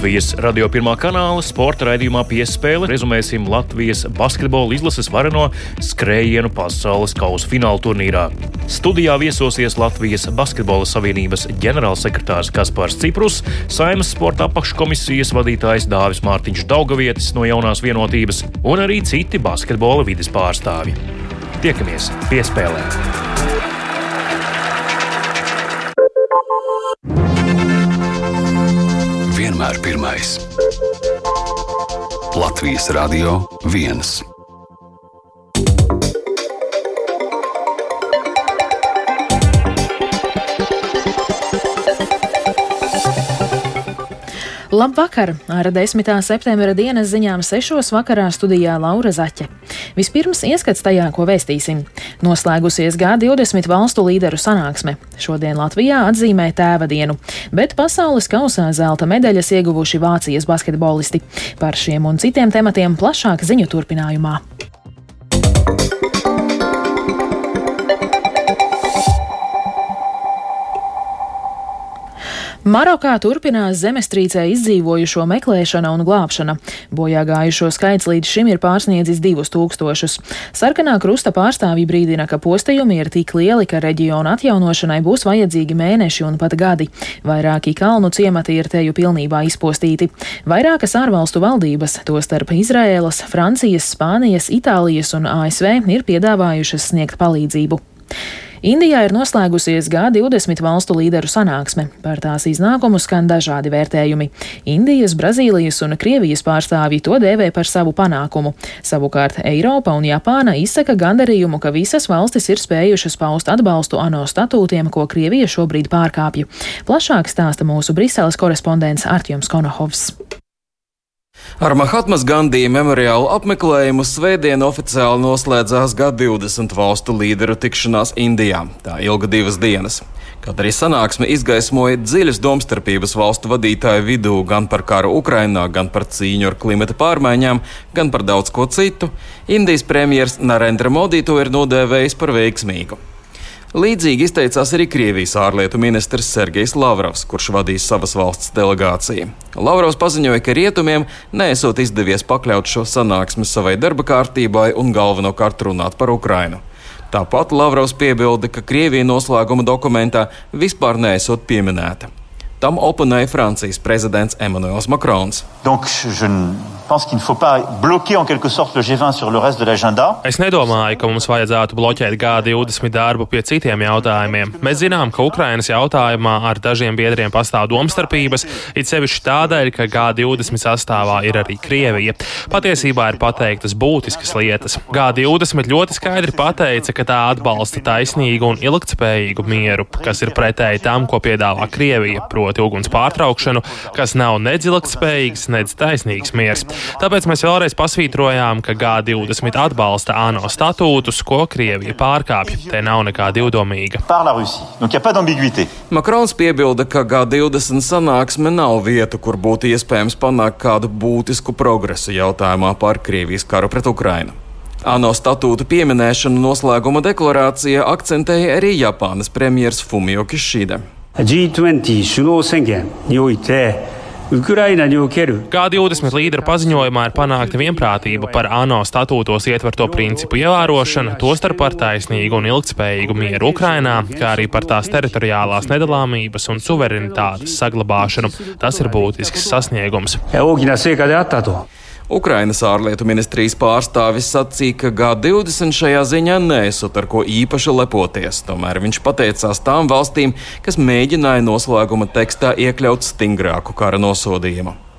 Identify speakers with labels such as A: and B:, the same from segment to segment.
A: Latvijas radio pirmā kanāla sporta raidījumā piespēle rezumēsim Latvijas basketbola izlases vareno skrējienu pasaules kausa fināla turnīrā. Studijā viesosies Latvijas Basketbola Savienības ģenerālsekretārs Kaspars Ciprus, Saimas sporta apakškomisijas vadītājs Dāvis Mārtiņš Daugavietis no jaunās vienotības un arī citi basketbola vides pārstāvji. Tiekamies piespēlē!
B: Vienmēr pirmais. Latvijas Radio 1.
C: Labvakar! Ar 10. septembra dienas ziņām 6. vakarā studijā Laura Zaķe. Vispirms ieskats tajā, ko vēstīsim. Noslēgusies G20 valstu līderu sanāksme. Šodien Latvijā atzīmē tēva dienu, bet pasaules kausā zelta medaļas ieguvuši Vācijas basketbolisti. Par šiem un citiem tematiem plašāk ziņu turpinājumā. Marokā turpinās zemestrīcē izdzīvojušo meklēšana un glābšana. Bojā gājušo skaits līdz šim ir pārsniedzis divus tūkstošus. Sarkanā krusta pārstāvji brīdina, ka postījumi ir tik lieli, ka reģiona atjaunošanai būs vajadzīgi mēneši un pat gadi. Vairāki kalnu ciemati ir teju pilnībā izpostīti. Vairākas ārvalstu valdības, tostarp Izraēlas, Francijas, Spānijas, Itālijas un ASV, ir piedāvājušas sniegt palīdzību. Indijā ir noslēgusies G20 valstu līderu sanāksme. Par tās iznākumu skan dažādi vērtējumi. Indijas, Brazīlijas un Krievijas pārstāvji to dēvē par savu panākumu. Savukārt Eiropa un Japāna izsaka gandarījumu, ka visas valstis ir spējušas paust atbalstu ANO statūtiem, ko Krievija šobrīd pārkāpja. Plašāk stāsta mūsu Briseles korespondents Artjums Konohovs.
D: Ar Mahatmas Gandija memoriālu apmeklējumu svētdien oficiāli noslēdzās G20 valstu līderu tikšanās Indijā. Tā ilga divas dienas. Kaut arī sanāksme izgaismoja dziļas domstarpības valstu vadītāju vidū gan par karu Ukrainā, gan par cīņu ar klimata pārmaiņām, gan par daudz ko citu, Indijas premjerministrs Narendra Modi to ir nodēvējis par veiksmīgu. Līdzīgi izteicās arī Krievijas ārlietu ministrs Sergejs Lavrovs, kurš vadīs savas valsts delegāciju. Lavrovs paziņoja, ka rietumiem nesot izdevies pakļaut šo sanāksmi savai darba kārtībai un galvenokārt runāt par Ukrainu. Tāpat Lavrovs piebilda, ka Krievija noslēguma dokumentā vispār nesot pieminēta. Tam oponēja Francijas prezidents Emmanuels Macrons.
E: Donc,
F: Es nedomāju, ka mums vajadzētu bloķēt G20 darbu pie citiem jautājumiem. Mēs zinām, ka Ukrainas jautājumā ar dažiem biedriem pastāv domstarpības, it sevišķi tādēļ, ka G20 sastāvā ir arī Krievija. Patiesībā ir pateiktas būtiskas lietas. G20 ļoti skaidri pateica, ka tā atbalsta taisnīgu un ilgtspējīgu mieru, kas ir pretēji tam, ko piedāvā Krievija. Proti uguns pārtraukšanu, kas nav nedz ilgtspējīgs, nedz taisnīgs miers. Tāpēc mēs vēlreiz pasvītrojām, ka G20 atbalsta ANO statūtus, ko Krievija pārkāpj. Te nav nekā divdomīga.
D: Makrons piebilda, ka G20 sanāksme nav vieta, kur būtu iespējams panākt kādu būtisku progresu jautājumā par Krievijas karu pret Ukrainu. ANO statūtu pieminēšanu noslēguma deklarācija akcentēja arī Japānas premjerministrs Fumio Kishida.
G: G20 首脳宣言において
F: G20 līderu paziņojumā ir panākta vienprātība par ANO statūtos ietverto principu ievērošanu, tostarp par taisnīgu un ilgspējīgu mieru Ukrainā, kā arī par tās teritoriālās nedalāmības un suverenitātes saglabāšanu. Tas ir būtisks sasniegums.
D: Ukrainas ārlietu ministrijas pārstāvis sacīja, ka G20 šajā ziņā nesot ar ko īpaši lepoties. Tomēr viņš pateicās tām valstīm, kas mēģināja noslēguma tekstā iekļaut stingrāku kara nosodījumu.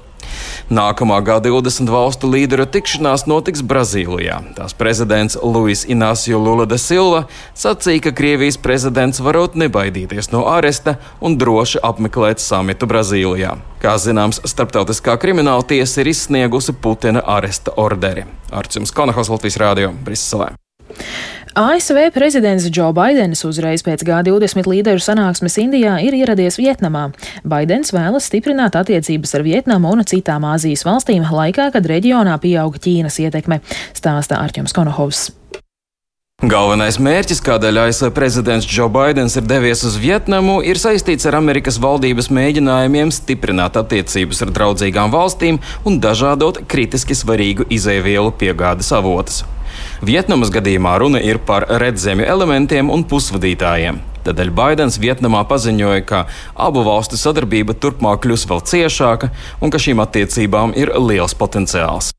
D: Nākamā G20 valstu līderu tikšanās notiks Brazīlijā. Tās prezidents Luis Inácio Lula da Silva sacīja, ka Krievijas prezidents varot nebaidīties no aresta un droši apmeklēt samitu Brazīlijā. Kā zināms, Starptautiskā krimināla tiesa ir izsniegusi Putina aresta orderi. Arcums Konahos Latvijas Rādio Briselē.
C: ASV prezidents Džo Baidens uzreiz pēc G20 līderu sanāksmes Indijā ir ieradies Vietnamā. Baidens vēlas stiprināt attiecības ar Vietnamu un citām Āzijas valstīm laikā, kad reģionā pieauga Ķīnas ietekme, stāsta Arķums Konohovs.
D: Galvenais mērķis, kādēļ ASV prezidents Džo Baidens ir devies uz Vietnamu, ir saistīts ar Amerikas valdības mēģinājumiem stiprināt attiecības ar draudzīgām valstīm un dažādot kritiski svarīgu izēvielu piegādes avotus. Vietnamas gadījumā runa ir par redzemju elementiem un pusvadītājiem. Tādēļ Baidens Vietnamā paziņoja, ka abu valstu sadarbība turpmāk kļūs vēl ciešāka un ka šīm attiecībām ir liels potenciāls.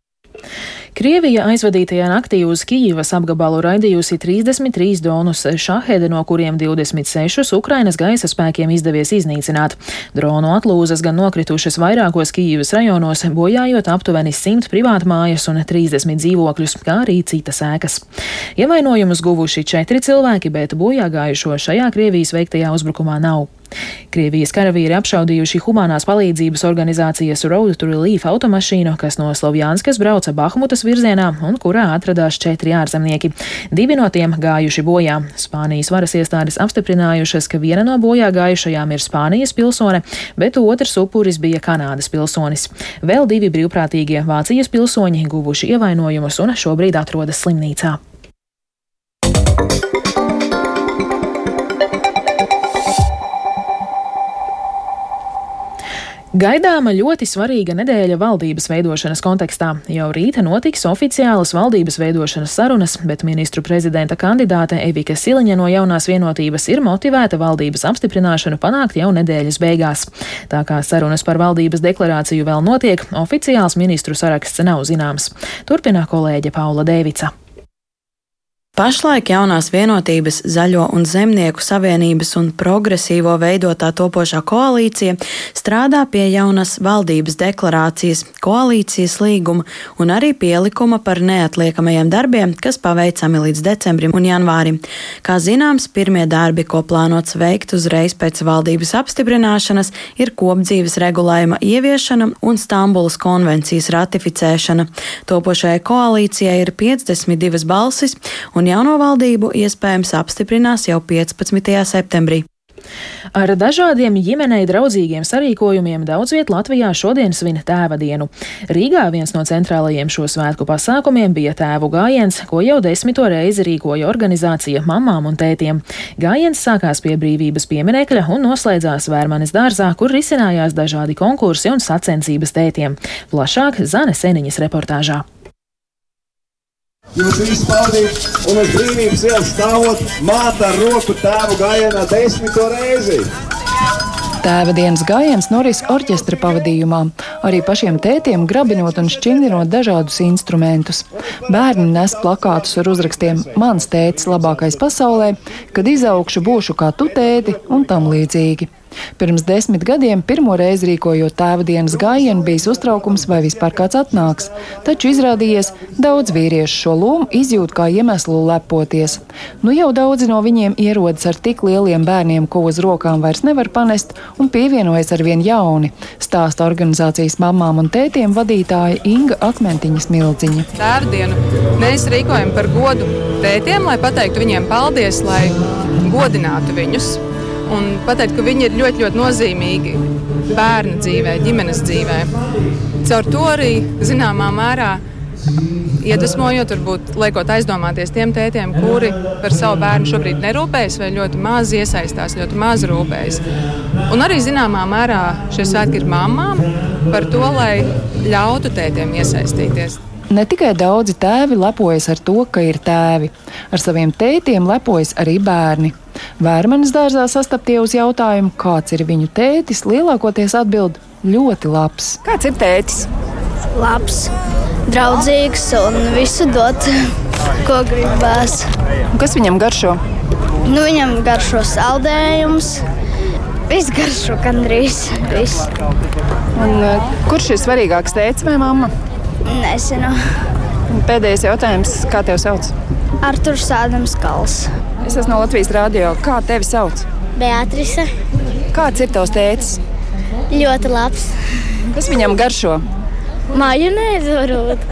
C: Krievija aizvadītajā naktī uz Kijivas apgabalu raidījusi 33 dronus šahedi, no kuriem 26 Ukrainas gaisa spēkiem izdevies iznīcināt. Dronu atlūzas gan nokritušas vairākos Kijivas rajonos, bojājot aptuveni 100 privātmājas un 30 dzīvokļus, kā arī citas ēkas. Ievainojumus guvuši četri cilvēki, bet bojāgājušo šajā Krievijas veiktajā uzbrukumā nav. Krievijas karavīri apšaudījuši humanās palīdzības organizācijas Road to Relief automašīnu, kas no Slovjānskas brauca Bahmutas virzienā un kurā atradās četri ārzemnieki. Divi no tiem gājuši bojā. Spānijas varas iestādes apstiprinājušas, ka viena no bojā gājušajām ir Spānijas pilsone, bet otrs upuris bija Kanādas pilsonis. Vēl divi brīvprātīgie Vācijas pilsoņi guvuši ievainojumus un šobrīd atrodas slimnīcā. Gaidāma ļoti svarīga nedēļa valdības veidošanas kontekstā. Jau rīta notiks oficiālas valdības veidošanas sarunas, bet ministru prezidenta kandidāte Evika Siliņa no jaunās vienotības ir motivēta valdības apstiprināšanu panākt jau nedēļas beigās. Tā kā sarunas par valdības deklarāciju vēl notiek, oficiāls ministru saraksts nav zināms. Turpina kolēģe Paula Dēvica.
E: Pašlaik jaunās vienotības, zaļo un zemnieku savienības un progresīvo veidotā topošā koalīcija strādā pie jaunas valdības deklarācijas, koalīcijas līguma un arī pielikuma par neatliekamajiem darbiem, kas paveicami līdz decembrim un janvārim. Kā zināms, pirmie darbi, ko plānots veikt uzreiz pēc valdības apstiprināšanas, ir kopdzīves regulējuma ieviešana un Stambulas konvencijas ratificēšana. Topošajai koalīcijai ir 52 balsis un jauno valdību iespējams apstiprinās jau 15. septembrī.
C: Ar dažādiem ģimenei draudzīgiem sarīkojumiem daudz viet Latvijā šodien svin tēva dienu. Rīgā viens no centrālajiem šo svētku pasākumiem bija tēvu gājiens, ko jau desmito reizi rīkoja organizācija mamām un tētiem. Gājiens sākās pie brīvības pieminekļa un noslēdzās Vērmanes dārzā, kur risinājās dažādi konkursi un sacensības tētiem. Plašāk Zane Seniņas reportāžā.
H: Jūs visi pavadījāt, un uz brīvības ielas stāvot māte ar roku tēvu gājienā desmito reizi.
I: Tēva dienas gājiens noris orķestra pavadījumā, arī pašiem tētiem grabinot un šķindrinot dažādus instrumentus. Bērni nes plakātus ar uzrakstiem Mans tētis labākais pasaulē, kad izaugšu būšu kā tu tēti un tam līdzīgi. Pirms desmit gadiem pirmo reizi rīkojot tēva dienas gājienu bijis uztraukums, vai vispār kāds atnāks, taču izrādījies, daudz vīriešu šo lomu izjūt kā iemeslu lepoties. Nu jau daudzi no viņiem ierodas ar tik lieliem bērniem, ko uz rokām vairs nevar panest, un pievienojas ar vien jauni, stāsta organizācijas mamām un tētiem vadītāja Inga Akmentiņas Mildziņa.
J: Tēvdienu mēs rīkojam par godu tētiem, lai pateiktu viņiem paldies, lai godinātu viņus un pateikt, ka viņi ir ļoti, ļoti nozīmīgi bērnu dzīvē, ģimenes dzīvē. Caur to arī zināmā mērā iedvesmojot, varbūt liekot aizdomāties tiem tētiem, kuri par savu bērnu šobrīd nerūpējas vai ļoti maz iesaistās, ļoti maz rūpējas. Un arī zināmā mērā šie svētki ir mamām par to, lai ļautu tētiem iesaistīties.
I: Ne tikai daudzi tēvi lepojas ar to, ka ir tēvi, ar saviem tētiem lepojas arī bērni. Vērmanis dārzā sastaptie uz jautājumu, kāds ir viņu tētis, lielākoties atbild ļoti labs.
K: Kāds ir tētis?
L: Labs, draudzīgs un visu dot, ko gribās.
K: Un kas viņam garšo?
L: Nu, viņam garšo saldējums. Viss garšo gandrīz. Viss.
K: Un, uh, kurš ir svarīgāks, tēvs vai mamma?
L: Nezinu.
K: Un pēdējais jautājums, kā tevi sauc?
L: Arthurs Ādams Kals.
K: Es esmu no Latvijas Rādio. Kā tevi sauc?
L: Beatrice.
K: Kāds ir tavs tēcis?
L: Ļoti labs.
K: Kas viņam garšo?
L: Majonēzi varbūt.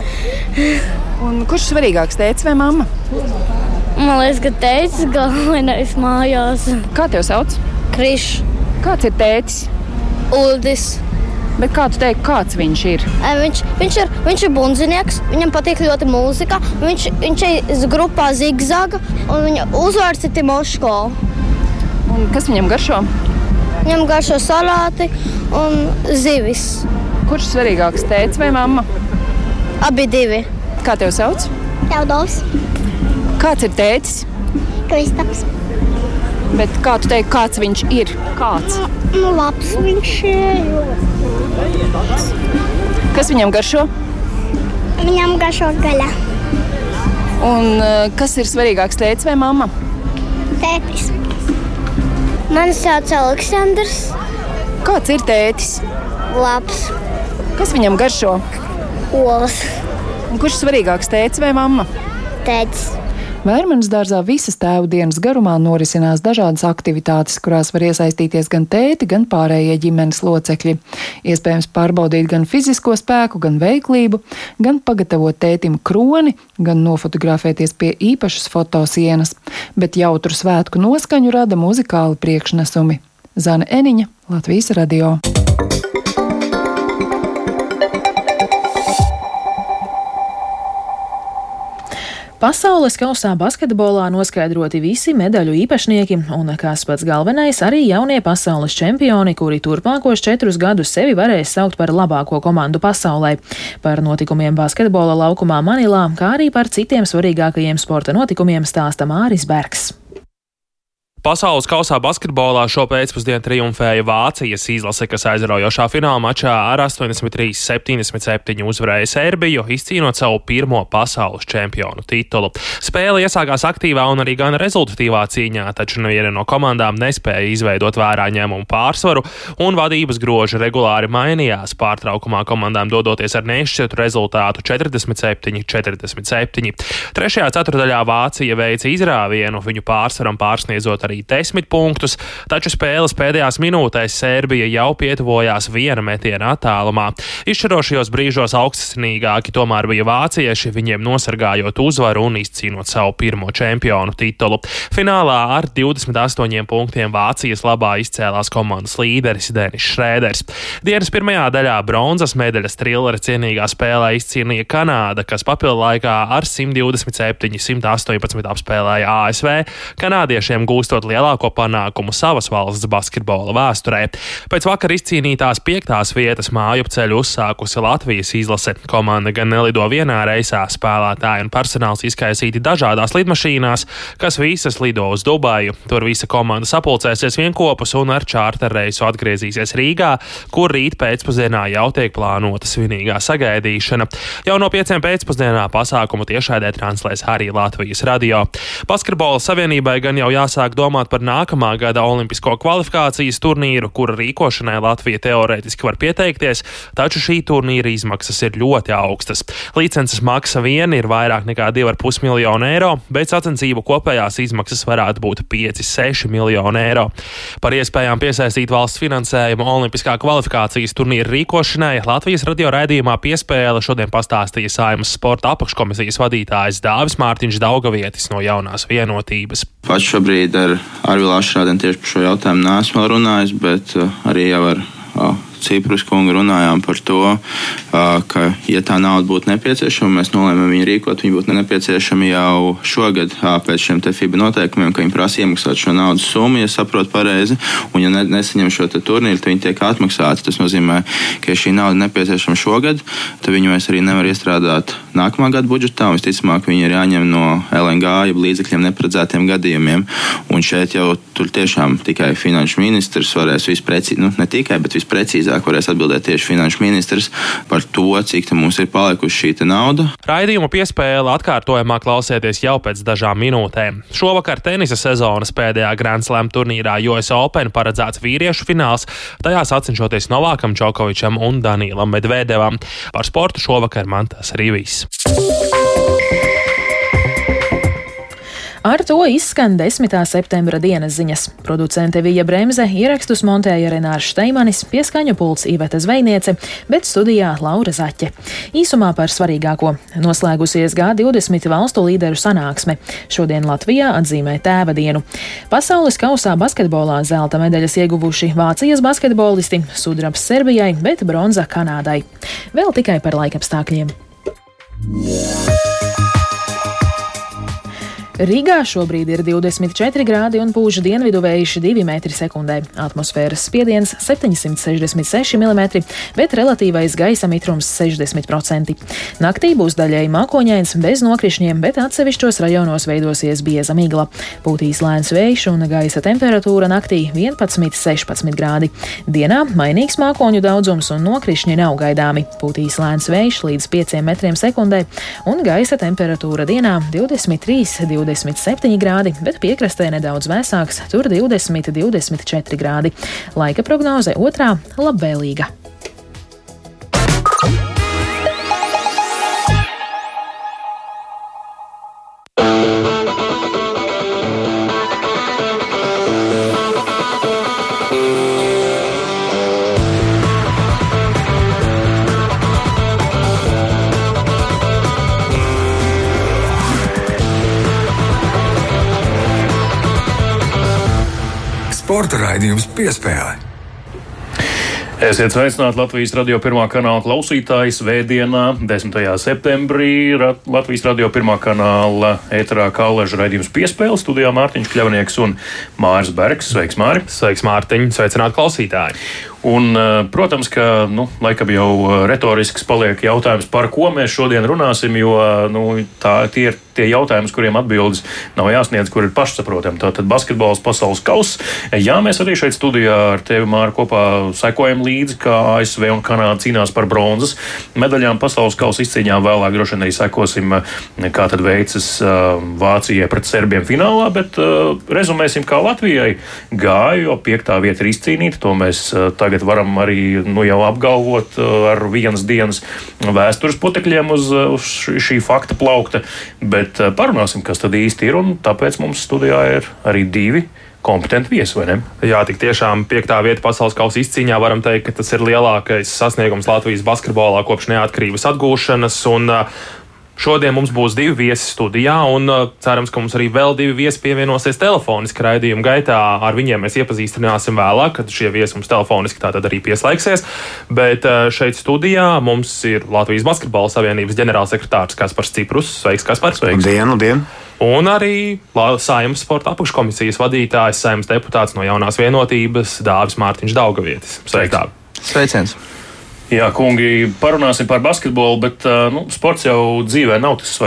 K: Un kurš svarīgāks, tēvs vai mamma?
L: Man liekas, ka tēvs galvenais mājās.
K: Kā tevi sauc?
L: Krišs.
K: Kāds ir tētis?
L: Uldis.
K: Bet kā tu teiksi, kāds viņš ir?
L: Viņš, viņš ir, viņš ir bundzinieks, viņam patīk ļoti mūzika. Viņš, viņš ir grupā Zigzaga un viņa uzvārds ir Timoško.
K: Un kas viņam garšo?
L: Viņam garšo salāti un zivis.
K: Kurš svarīgāks, tēvs vai mamma?
L: Abi divi.
K: Kā tev sauc?
L: Teodors.
K: Kāds ir tēvs?
L: Kristaps.
K: Bet kā tu teiksi, kāds viņš ir? Kāds?
L: Nu, labs viņš ir.
K: Kas viņam garšo?
L: Viņam garšo gaļa.
K: Un uh, kas ir svarīgāks, tēvs vai mamma?
L: Tētis. Mani sauc Aleksandrs.
K: Kāds ir tētis?
L: Labs.
K: Kas viņam garšo?
L: Olas.
K: Un kurš svarīgāks, tēvs vai mamma?
L: Tētis.
I: Vērmanas dārzā visas tēvu dienas garumā norisinās dažādas aktivitātes, kurās var iesaistīties gan tēti, gan pārējie ģimenes locekļi. Iespējams pārbaudīt gan fizisko spēku, gan veiklību, gan pagatavot tētim kroni, gan nofotografēties pie īpašas fotosienas, bet jautru svētku noskaņu rada muzikāli priekšnesumi. Zana Eniņa, Latvijas radio.
C: Pasaules kausā basketbolā noskaidroti visi medaļu īpašnieki, un, kas pats galvenais, arī jaunie pasaules čempioni, kuri turpmākos četrus gadus sevi varēs saukt par labāko komandu pasaulē. Par notikumiem basketbola laukumā Manilā, kā arī par citiem svarīgākajiem sporta notikumiem stāsta Māris Bergs.
F: Pasaules kausā basketbolā šo pēcpusdienu triumfēja Vācijas izlase, kas aizraujošā fināla mačā ar 83-77 uzvarēja Serbiju, izcīnot savu pirmo pasaules čempionu titulu. Spēle iesākās aktīvā un arī gan rezultatīvā cīņā, taču neviena no komandām nespēja izveidot vērā ņēmumu pārsvaru, un vadības groži regulāri mainījās, pārtraukumā komandām dodoties ar nešķirtu rezultātu 47-47. Trešajā ceturdaļā Vācija veica izrāvienu, viņu pārsvaram pārsniedzot arī 10 punktus, taču spēles pēdējās minūtēs Sērbija jau pietuvojās viena metiena attālumā. Izšķirošajos brīžos augstsinīgāki tomēr bija vācieši, viņiem nosargājot uzvaru un izcīnot savu pirmo čempionu titulu. Finālā ar 28 punktiem Vācijas labā izcēlās komandas līderis Denis Šrēders. Dienas pirmajā daļā bronzas medaļas trilleri cienīgā spēlē izcīnīja Kanāda, kas papildu laikā ar 127-118 apspēlēja ASV. Kanādiešiem gūstot gūstot lielāko panākumu savas valsts basketbola vēsturē. Pēc vakar izcīnītās piektās vietas māju ceļu uzsākusi Latvijas izlase. Komanda gan nelido vienā reisā, spēlētāji un personāls izkaisīti dažādās lidmašīnās, kas visas lido uz Dubaju. Tur visa komanda sapulcēsies vienopus un ar čārterreisu atgriezīsies Rīgā, kur rīt pēcpusdienā jau tiek plānota svinīgā sagaidīšana. Jau no pieciem pēcpusdienā pasākumu tiešraidē translēs arī Latvijas radio. Basketbola savienībai gan jau jāsāk domāt par nākamā gada olimpisko kvalifikācijas turnīru, kura rīkošanai Latvija teorētiski var pieteikties, taču šī turnīra izmaksas ir ļoti augstas. Licences maksa viena ir vairāk nekā 2,5 miljonu eiro, bet sacensību kopējās izmaksas varētu būt 5-6 miljoni eiro. Par iespējām piesaistīt valsts finansējumu olimpiskā kvalifikācijas turnīra rīkošanai Latvijas radio raidījumā piespēle šodien pastāstīja Saimas sporta apakškomisijas vadītājs Dāvis Mārtiņš Daugavietis no jaunās vienotības.
M: Pats šobrīd ar Arvilu Ašrādenu tieši par šo jautājumu neesmu runājis, bet arī jau ar Ciprus kungu runājām par to, ka, ja tā nauda būtu nepieciešama, mēs nolēmām viņu rīkot, viņa būtu nepieciešama jau šogad pēc šiem FIBA noteikumiem, ka viņi prasa iemaksāt šo naudas summu, ja saprotu pareizi, un ja ne, nesaņem šo turnīru, tad viņi tiek atmaksāti. Tas nozīmē, ka, ja šī nauda nepieciešama šogad, tad viņu mēs arī nevaram iestrādāt nākamā gada budžetā, visticamāk viņi ir jāņem no LNG, jeb līdzekļiem neparedzētiem gadījumiem. Un šeit jau tur tiešām tikai finanšu ministrs varēs visprecīzāk, nu ne tikai, bet visprecīzāk precīzāk varēs atbildēt tieši finanšu ministrs par to, cik mums ir palikusi šī nauda.
F: Raidījuma piespēle atkārtojumā klausieties jau pēc dažām minūtēm. Šovakar tenisa sezonas pēdējā Grand Slam turnīrā US Open paredzēts vīriešu fināls, tajā sacenšoties Novākam Džokovičam un Danīlam Medvedevam. Par sportu šovakar man tas arī viss.
C: Ar to izskan 10. septembra dienas ziņas. Producente Vija Bremse ierakstus montēja Renārs Steimanis, pieskaņu pults Iveta Zvejniece, bet studijā Laura Zaķe. Īsumā par svarīgāko. Noslēgusies G20 valstu līderu sanāksme. Šodien Latvijā atzīmē tēva dienu. Pasaules kausā basketbolā zelta medaļas ieguvuši Vācijas basketbolisti, sudrabs Serbijai, bet bronza Kanādai. Vēl tikai par laikapstākļiem. Yeah. Rīgā šobrīd ir 24 grādi un pūš dienvidu vējš 2 m2. Atmosfēras spiediens 766 mm, bet relatīvais gaisa mitrums 60%. Naktī būs daļēji mākoņains, bez nokrišņiem, bet atsevišķos rajonos veidosies bieza migla. Pūtīs lēns vējš un gaisa temperatūra naktī 11-16 grādi. Dienā mainīgs mākoņu daudzums un nokrišņi nav gaidāmi. Pūtīs lēns vējš līdz 5 m2 un gaisa temperatūra dienā 23, 20. 27 grādi, bet piekrastē nedaudz vēsāks, tur 20, 24 grādi. Laika prognoze otrā - labvēlīga.
B: Sporta raidījums piespēlē.
A: Esiet sveicināti Latvijas radio pirmā kanāla klausītāji. Svētdienā, 10. septembrī, Latvijas radio pirmā kanāla ēterā kāleža raidījums piespēle studijā Mārtiņš Kļavnieks un Māris Bergs. Sveiks, Māri!
F: Sveiks, Mārtiņ! Sveicināti klausītāji!
A: Un, eh, protams, ka nu, laikam jau eh, retorisks paliek jautājums, par ko mēs šodien runāsim, jo nu, tā, tie ir tie jautājumi, kuriem atbildes nav jāsniedz, kur ir pašsaprotami. Tātad basketbols pasaules kausa. Jā, mēs arī šeit studijā ar tevi Māru kopā sekojam līdzi, kā ASV un Kanāda cīnās par bronzas medaļām pasaules kausa izcīņā. Vēlāk droši vien arī sekosim, eh, kā tad veicas Vācijai pret Serbiem finālā, bet rezumēsim, kā Latvijai gāja, jo piektā vieta ir izcīnīta. To mēs tagad tagad varam arī nu, jau apgalvot uh, ar vienas dienas vēstures putekļiem uz, uh, uz šī fakta plaukta. Bet uh, parunāsim, kas tad īsti ir. Tāpēc mums studijā ir arī divi kompetenti viesi, vai ne?
F: Jā, tik tiešām piektā vieta pasaules kausa izcīņā varam teikt, ka tas ir lielākais sasniegums Latvijas basketbolā kopš neatkarības atgūšanas. Un, uh, Šodien mums būs divi viesi studijā, un uh, cerams, ka mums arī vēl divi viesi pievienosies telefoniski raidījuma gaitā. Ar viņiem mēs iepazīstināsim vēlāk, kad šie viesi mums telefoniski tātad arī pieslēgsies. Bet uh, šeit studijā mums ir Latvijas Basketbola Savienības ģenerālsekretārs Kaspars Ciprus. Sveiks, Kaspars!
N: Sveiks! Labdien, labdien!
F: Un arī Saimnes sporta apakškomisijas vadītājs, saimnes deputāts no jaunās vienotības Dāvis Mārtiņš Daugavietis.
N: Sveiks! Dāvi. Sveiciens!
A: Jā, kungi, parunāsim par basketbolu, bet nu, sports jau dzīvē nav tas svarīgākais.